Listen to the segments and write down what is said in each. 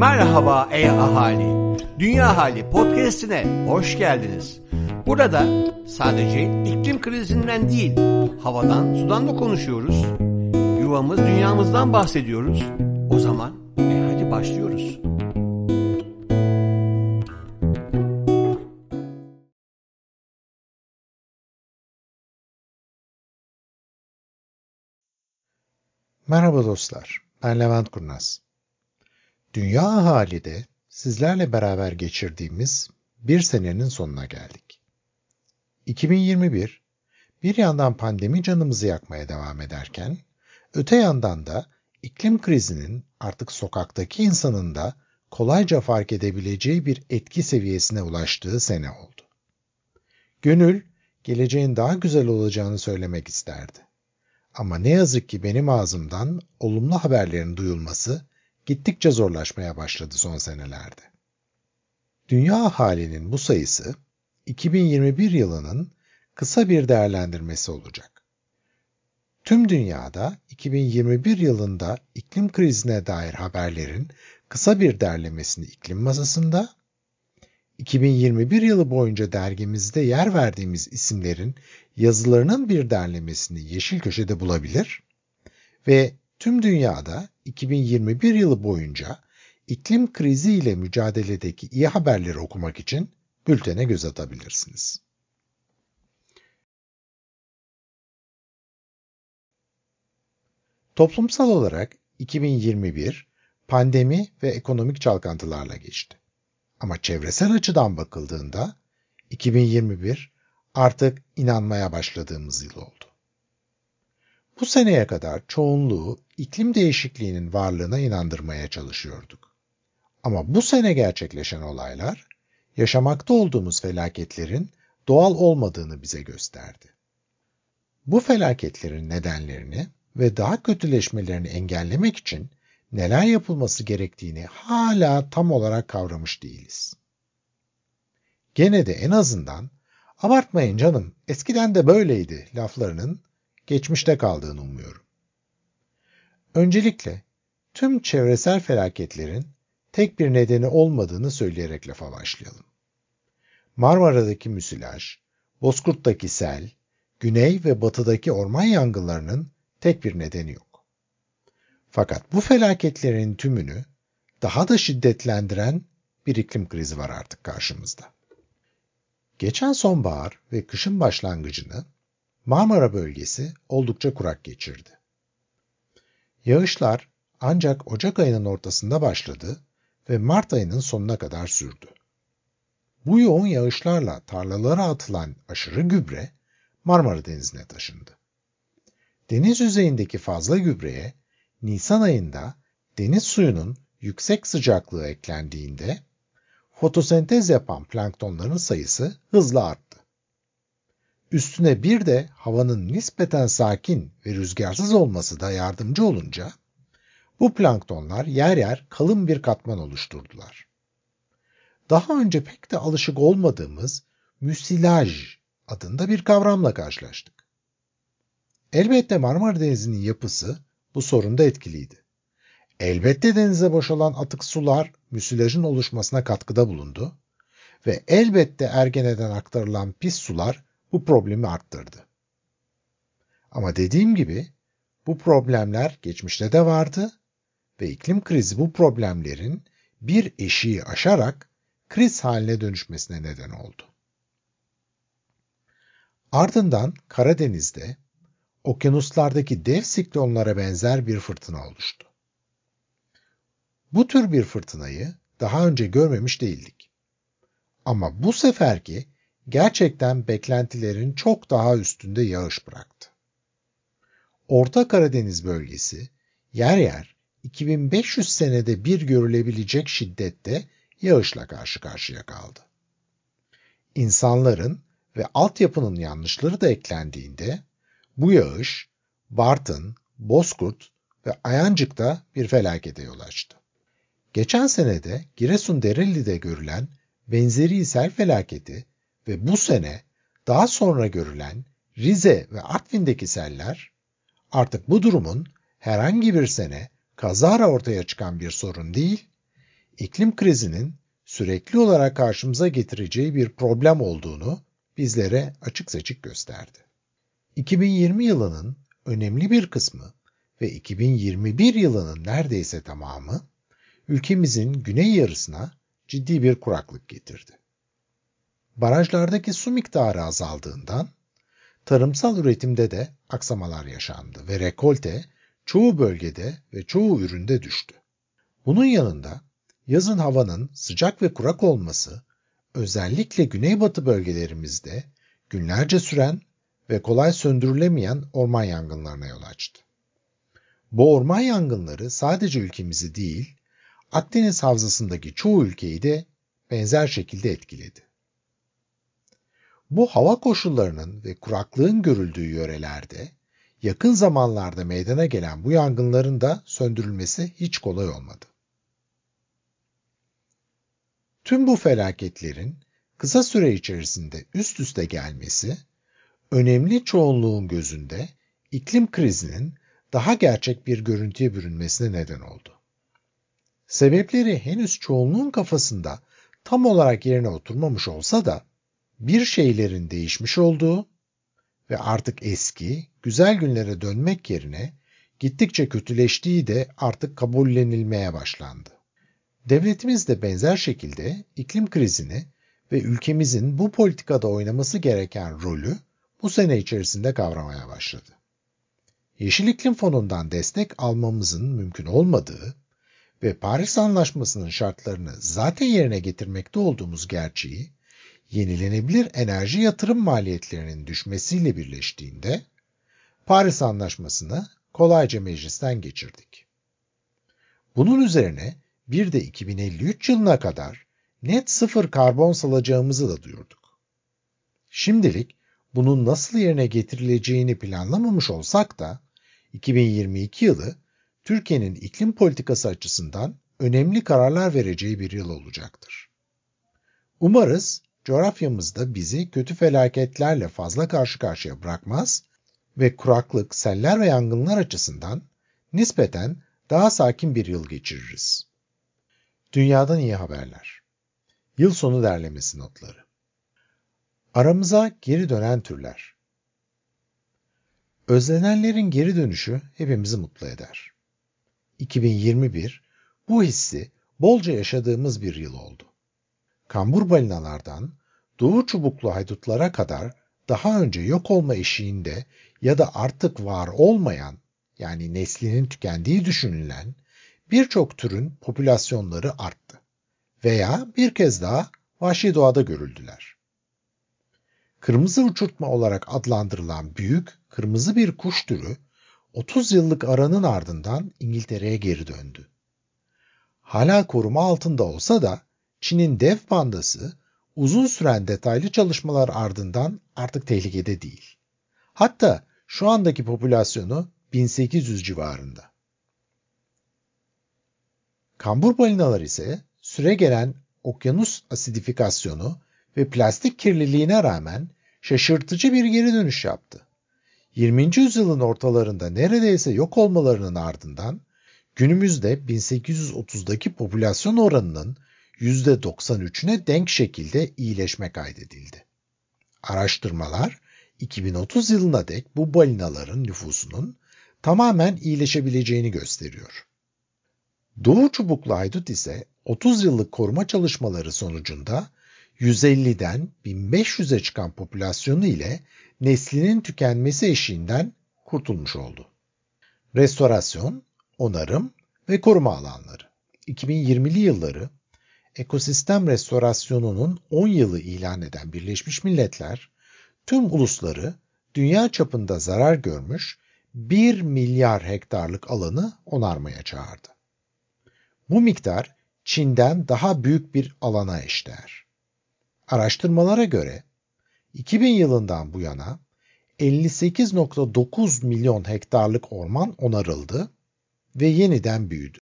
Merhaba ey ahali. Dünya Hali podcast'ine hoş geldiniz. Burada sadece iklim krizinden değil, havadan, sudan da konuşuyoruz. Yuvamız, dünyamızdan bahsediyoruz. O zaman e hadi başlıyoruz. Merhaba dostlar, ben Levent Kurnaz. Dünya ahalide sizlerle beraber geçirdiğimiz bir senenin sonuna geldik. 2021, bir yandan pandemi canımızı yakmaya devam ederken, öte yandan da iklim krizinin artık sokaktaki insanın da kolayca fark edebileceği bir etki seviyesine ulaştığı sene oldu. Gönül, geleceğin daha güzel olacağını söylemek isterdi. Ama ne yazık ki benim ağzımdan olumlu haberlerin duyulması gittikçe zorlaşmaya başladı son senelerde. Dünya halinin bu sayısı 2021 yılının kısa bir değerlendirmesi olacak. Tüm dünyada 2021 yılında iklim krizine dair haberlerin kısa bir derlemesini iklim masasında, 2021 yılı boyunca dergimizde yer verdiğimiz isimlerin yazılarının bir derlemesini Yeşil Köşe'de bulabilir ve tüm dünyada 2021 yılı boyunca iklim krizi ile mücadeledeki iyi haberleri okumak için bültene göz atabilirsiniz. Toplumsal olarak 2021 pandemi ve ekonomik çalkantılarla geçti. Ama çevresel açıdan bakıldığında 2021 artık inanmaya başladığımız yıl oldu. Bu seneye kadar çoğunluğu iklim değişikliğinin varlığına inandırmaya çalışıyorduk. Ama bu sene gerçekleşen olaylar yaşamakta olduğumuz felaketlerin doğal olmadığını bize gösterdi. Bu felaketlerin nedenlerini ve daha kötüleşmelerini engellemek için neler yapılması gerektiğini hala tam olarak kavramış değiliz. Gene de en azından abartmayın canım eskiden de böyleydi laflarının geçmişte kaldığını umuyorum. Öncelikle tüm çevresel felaketlerin tek bir nedeni olmadığını söyleyerek lafa başlayalım. Marmara'daki müsilaj, Bozkurt'taki sel, güney ve batıdaki orman yangınlarının tek bir nedeni yok. Fakat bu felaketlerin tümünü daha da şiddetlendiren bir iklim krizi var artık karşımızda. Geçen sonbahar ve kışın başlangıcını Marmara bölgesi oldukça kurak geçirdi. Yağışlar ancak Ocak ayının ortasında başladı ve Mart ayının sonuna kadar sürdü. Bu yoğun yağışlarla tarlalara atılan aşırı gübre Marmara Denizi'ne taşındı. Deniz yüzeyindeki fazla gübreye Nisan ayında deniz suyunun yüksek sıcaklığı eklendiğinde fotosentez yapan planktonların sayısı hızla arttı. Üstüne bir de havanın nispeten sakin ve rüzgarsız olması da yardımcı olunca bu planktonlar yer yer kalın bir katman oluşturdular. Daha önce pek de alışık olmadığımız müsilaj adında bir kavramla karşılaştık. Elbette Marmara Denizi'nin yapısı bu sorunda etkiliydi. Elbette denize boşalan atık sular müsilajın oluşmasına katkıda bulundu ve elbette Ergene'den aktarılan pis sular bu problemi arttırdı. Ama dediğim gibi bu problemler geçmişte de vardı ve iklim krizi bu problemlerin bir eşiği aşarak kriz haline dönüşmesine neden oldu. Ardından Karadeniz'de okyanuslardaki dev siklonlara benzer bir fırtına oluştu. Bu tür bir fırtınayı daha önce görmemiş değildik. Ama bu seferki gerçekten beklentilerin çok daha üstünde yağış bıraktı. Orta Karadeniz bölgesi yer yer 2500 senede bir görülebilecek şiddette yağışla karşı karşıya kaldı. İnsanların ve altyapının yanlışları da eklendiğinde bu yağış Bartın, Bozkurt ve Ayancık'ta bir felakete yol açtı. Geçen senede Giresun Dereli'de görülen benzeri sel felaketi ve bu sene daha sonra görülen Rize ve Artvin'deki seller artık bu durumun herhangi bir sene kazara ortaya çıkan bir sorun değil, iklim krizinin sürekli olarak karşımıza getireceği bir problem olduğunu bizlere açık seçik gösterdi. 2020 yılının önemli bir kısmı ve 2021 yılının neredeyse tamamı ülkemizin güney yarısına ciddi bir kuraklık getirdi. Barajlardaki su miktarı azaldığından tarımsal üretimde de aksamalar yaşandı ve rekolte çoğu bölgede ve çoğu üründe düştü. Bunun yanında yazın havanın sıcak ve kurak olması özellikle güneybatı bölgelerimizde günlerce süren ve kolay söndürülemeyen orman yangınlarına yol açtı. Bu orman yangınları sadece ülkemizi değil, Akdeniz havzasındaki çoğu ülkeyi de benzer şekilde etkiledi. Bu hava koşullarının ve kuraklığın görüldüğü yörelerde yakın zamanlarda meydana gelen bu yangınların da söndürülmesi hiç kolay olmadı. Tüm bu felaketlerin kısa süre içerisinde üst üste gelmesi, önemli çoğunluğun gözünde iklim krizinin daha gerçek bir görüntüye bürünmesine neden oldu. Sebepleri henüz çoğunluğun kafasında tam olarak yerine oturmamış olsa da bir şeylerin değişmiş olduğu ve artık eski, güzel günlere dönmek yerine gittikçe kötüleştiği de artık kabullenilmeye başlandı. Devletimiz de benzer şekilde iklim krizini ve ülkemizin bu politikada oynaması gereken rolü bu sene içerisinde kavramaya başladı. Yeşil İklim Fonu'ndan destek almamızın mümkün olmadığı ve Paris Anlaşması'nın şartlarını zaten yerine getirmekte olduğumuz gerçeği yenilenebilir enerji yatırım maliyetlerinin düşmesiyle birleştiğinde Paris Anlaşması'nı kolayca meclisten geçirdik. Bunun üzerine bir de 2053 yılına kadar net sıfır karbon salacağımızı da duyurduk. Şimdilik bunun nasıl yerine getirileceğini planlamamış olsak da 2022 yılı Türkiye'nin iklim politikası açısından önemli kararlar vereceği bir yıl olacaktır. Umarız coğrafyamızda bizi kötü felaketlerle fazla karşı karşıya bırakmaz ve kuraklık, seller ve yangınlar açısından nispeten daha sakin bir yıl geçiririz. Dünyadan iyi haberler. Yıl sonu derlemesi notları. Aramıza geri dönen türler. Özlenenlerin geri dönüşü hepimizi mutlu eder. 2021 bu hissi bolca yaşadığımız bir yıl oldu. Kambur balinalardan doğu çubuklu haydutlara kadar daha önce yok olma eşiğinde ya da artık var olmayan yani neslinin tükendiği düşünülen birçok türün popülasyonları arttı veya bir kez daha vahşi doğada görüldüler. Kırmızı uçurtma olarak adlandırılan büyük kırmızı bir kuş türü 30 yıllık aranın ardından İngiltere'ye geri döndü. Hala koruma altında olsa da Çin'in dev pandası uzun süren detaylı çalışmalar ardından artık tehlikede değil. Hatta şu andaki popülasyonu 1800 civarında. Kambur balinalar ise süre gelen okyanus asidifikasyonu ve plastik kirliliğine rağmen şaşırtıcı bir geri dönüş yaptı. 20. yüzyılın ortalarında neredeyse yok olmalarının ardından günümüzde 1830'daki popülasyon oranının %93'üne denk şekilde iyileşme kaydedildi. Araştırmalar 2030 yılına dek bu balinaların nüfusunun tamamen iyileşebileceğini gösteriyor. Doğu çubuklu haydut ise 30 yıllık koruma çalışmaları sonucunda 150'den 1500'e çıkan popülasyonu ile neslinin tükenmesi eşiğinden kurtulmuş oldu. Restorasyon, onarım ve koruma alanları 2020'li yılları ekosistem restorasyonunun 10 yılı ilan eden Birleşmiş Milletler tüm ulusları dünya çapında zarar görmüş 1 milyar hektarlık alanı onarmaya çağırdı. Bu miktar Çin'den daha büyük bir alana eşdeğer. Araştırmalara göre 2000 yılından bu yana 58.9 milyon hektarlık orman onarıldı ve yeniden büyüdü.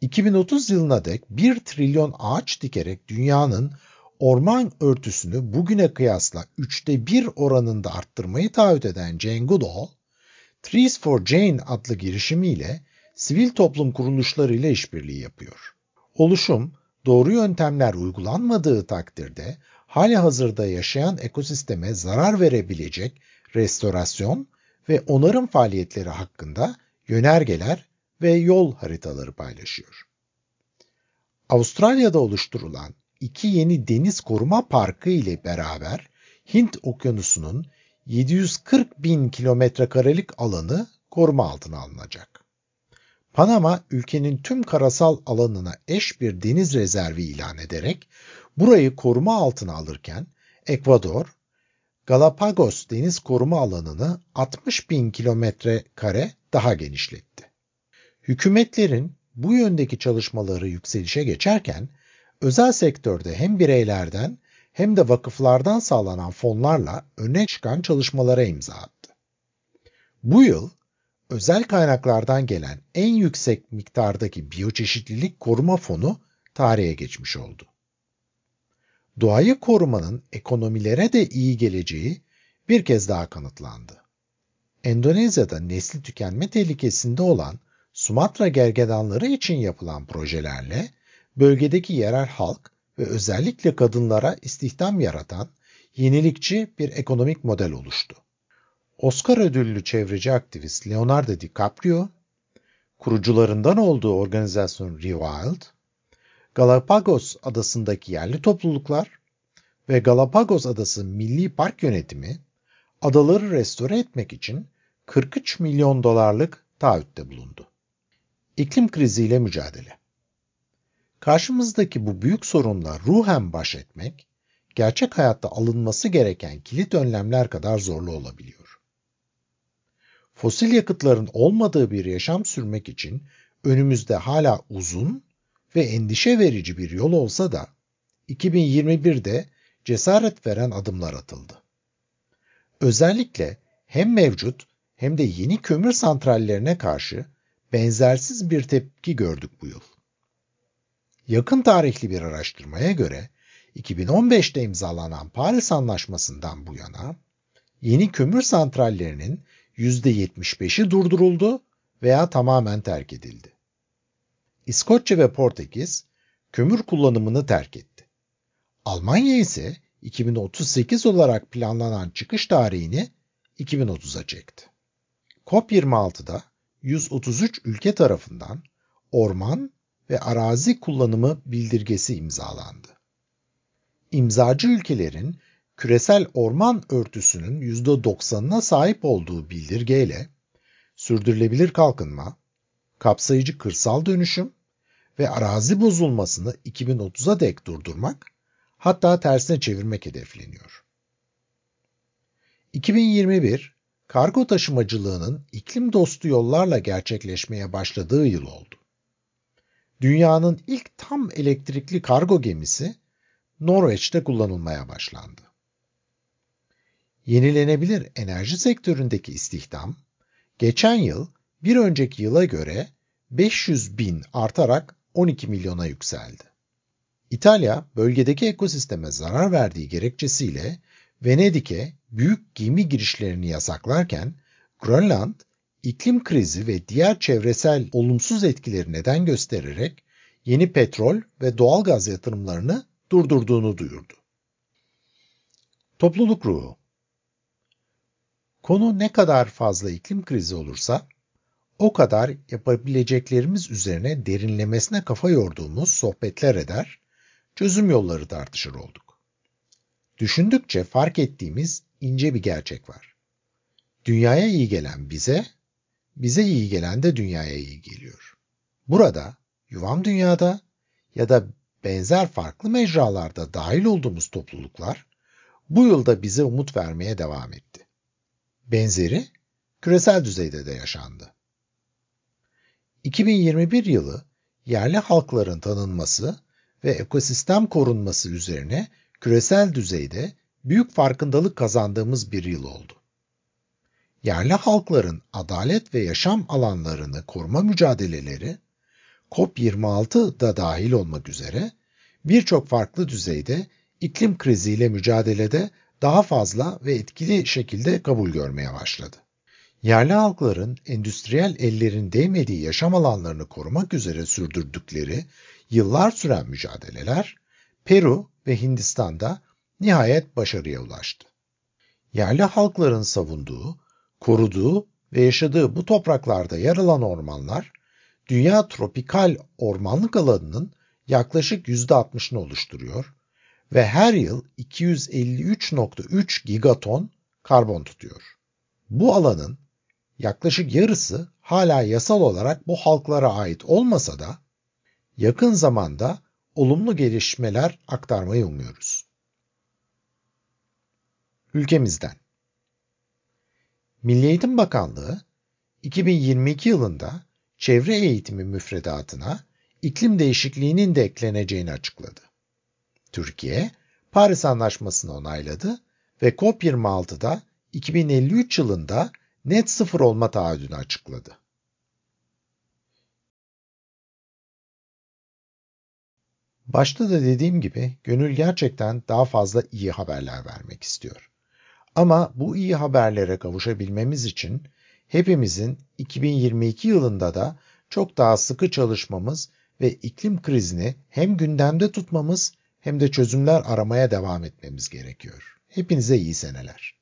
2030 yılına dek 1 trilyon ağaç dikerek dünyanın orman örtüsünü bugüne kıyasla üçte bir oranında arttırmayı taahhüt eden Jane Goodall, Trees for Jane adlı girişimiyle sivil toplum kuruluşlarıyla işbirliği yapıyor. Oluşum, doğru yöntemler uygulanmadığı takdirde hali hazırda yaşayan ekosisteme zarar verebilecek restorasyon ve onarım faaliyetleri hakkında yönergeler ve yol haritaları paylaşıyor. Avustralya'da oluşturulan iki yeni deniz koruma parkı ile beraber Hint Okyanusu'nun 740 bin kilometre karelik alanı koruma altına alınacak. Panama ülkenin tüm karasal alanına eş bir deniz rezervi ilan ederek burayı koruma altına alırken Ekvador, Galapagos deniz koruma alanını 60 bin kilometre kare daha genişletti. Hükümetlerin bu yöndeki çalışmaları yükselişe geçerken özel sektörde hem bireylerden hem de vakıflardan sağlanan fonlarla öne çıkan çalışmalara imza attı. Bu yıl özel kaynaklardan gelen en yüksek miktardaki biyoçeşitlilik koruma fonu tarihe geçmiş oldu. Doğayı korumanın ekonomilere de iyi geleceği bir kez daha kanıtlandı. Endonezya'da nesli tükenme tehlikesinde olan Sumatra gergedanları için yapılan projelerle bölgedeki yerel halk ve özellikle kadınlara istihdam yaratan yenilikçi bir ekonomik model oluştu. Oscar ödüllü çevreci aktivist Leonardo DiCaprio, kurucularından olduğu organizasyon Rewild, Galapagos adasındaki yerli topluluklar ve Galapagos Adası Milli Park Yönetimi adaları restore etmek için 43 milyon dolarlık taahhütte bulundu. İklim kriziyle mücadele Karşımızdaki bu büyük sorunla ruhen baş etmek, gerçek hayatta alınması gereken kilit önlemler kadar zorlu olabiliyor. Fosil yakıtların olmadığı bir yaşam sürmek için önümüzde hala uzun ve endişe verici bir yol olsa da 2021'de cesaret veren adımlar atıldı. Özellikle hem mevcut hem de yeni kömür santrallerine karşı benzersiz bir tepki gördük bu yıl. Yakın tarihli bir araştırmaya göre 2015'te imzalanan Paris Anlaşması'ndan bu yana yeni kömür santrallerinin %75'i durduruldu veya tamamen terk edildi. İskoçya ve Portekiz kömür kullanımını terk etti. Almanya ise 2038 olarak planlanan çıkış tarihini 2030'a çekti. COP26'da 133 ülke tarafından orman ve arazi kullanımı bildirgesi imzalandı. İmzacı ülkelerin küresel orman örtüsünün %90'ına sahip olduğu bildirgeyle sürdürülebilir kalkınma, kapsayıcı kırsal dönüşüm ve arazi bozulmasını 2030'a dek durdurmak, hatta tersine çevirmek hedefleniyor. 2021, kargo taşımacılığının iklim dostu yollarla gerçekleşmeye başladığı yıl oldu. Dünyanın ilk tam elektrikli kargo gemisi Norveç'te kullanılmaya başlandı. Yenilenebilir enerji sektöründeki istihdam, geçen yıl bir önceki yıla göre 500 bin artarak 12 milyona yükseldi. İtalya, bölgedeki ekosisteme zarar verdiği gerekçesiyle Venedik'e büyük gemi girişlerini yasaklarken, Grönland, iklim krizi ve diğer çevresel olumsuz etkileri neden göstererek yeni petrol ve doğal gaz yatırımlarını durdurduğunu duyurdu. Topluluk ruhu Konu ne kadar fazla iklim krizi olursa o kadar yapabileceklerimiz üzerine derinlemesine kafa yorduğumuz sohbetler eder, çözüm yolları tartışır olduk. Düşündükçe fark ettiğimiz ince bir gerçek var. Dünyaya iyi gelen bize, bize iyi gelen de dünyaya iyi geliyor. Burada, yuvam dünyada ya da benzer farklı mecralarda dahil olduğumuz topluluklar bu yılda bize umut vermeye devam etti. Benzeri küresel düzeyde de yaşandı. 2021 yılı yerli halkların tanınması ve ekosistem korunması üzerine küresel düzeyde büyük farkındalık kazandığımız bir yıl oldu. Yerli halkların adalet ve yaşam alanlarını koruma mücadeleleri COP26 da dahil olmak üzere birçok farklı düzeyde iklim kriziyle mücadelede daha fazla ve etkili şekilde kabul görmeye başladı. Yerli halkların endüstriyel ellerin değmediği yaşam alanlarını korumak üzere sürdürdükleri yıllar süren mücadeleler Peru ve Hindistan'da nihayet başarıya ulaştı. Yerli halkların savunduğu, koruduğu ve yaşadığı bu topraklarda yer alan ormanlar, dünya tropikal ormanlık alanının yaklaşık %60'ını oluşturuyor ve her yıl 253.3 gigaton karbon tutuyor. Bu alanın yaklaşık yarısı hala yasal olarak bu halklara ait olmasa da yakın zamanda olumlu gelişmeler aktarmayı umuyoruz. Ülkemizden Milli Eğitim Bakanlığı 2022 yılında çevre eğitimi müfredatına iklim değişikliğinin de ekleneceğini açıkladı. Türkiye, Paris Anlaşması'nı onayladı ve COP26'da 2053 yılında net sıfır olma taahhüdünü açıkladı. Başta da dediğim gibi gönül gerçekten daha fazla iyi haberler vermek istiyor. Ama bu iyi haberlere kavuşabilmemiz için hepimizin 2022 yılında da çok daha sıkı çalışmamız ve iklim krizini hem gündemde tutmamız hem de çözümler aramaya devam etmemiz gerekiyor. Hepinize iyi seneler.